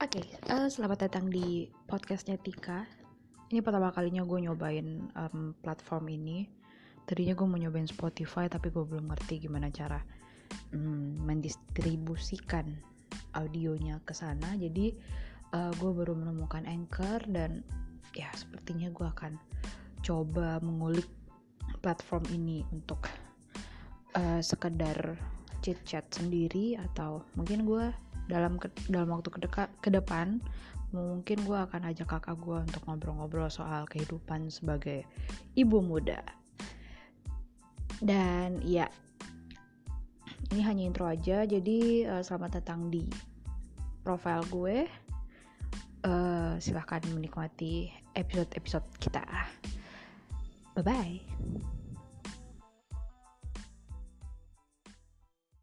Oke, eh, selamat datang di podcastnya Tika. Ini pertama kalinya gue nyobain em, platform ini. Tadinya gue mau nyobain Spotify, tapi gue belum ngerti gimana cara mm, mendistribusikan audionya ke sana. Jadi eh, gue baru menemukan Anchor dan ya sepertinya gue akan coba mengulik platform ini untuk eh, sekedar chit chat sendiri atau mungkin gue dalam ke, dalam waktu kedeka, ke depan mungkin gue akan ajak kakak gue untuk ngobrol-ngobrol soal kehidupan sebagai ibu muda. Dan ya ini hanya intro aja jadi uh, selamat datang di profile gue. Uh, silahkan menikmati episode-episode kita. Bye bye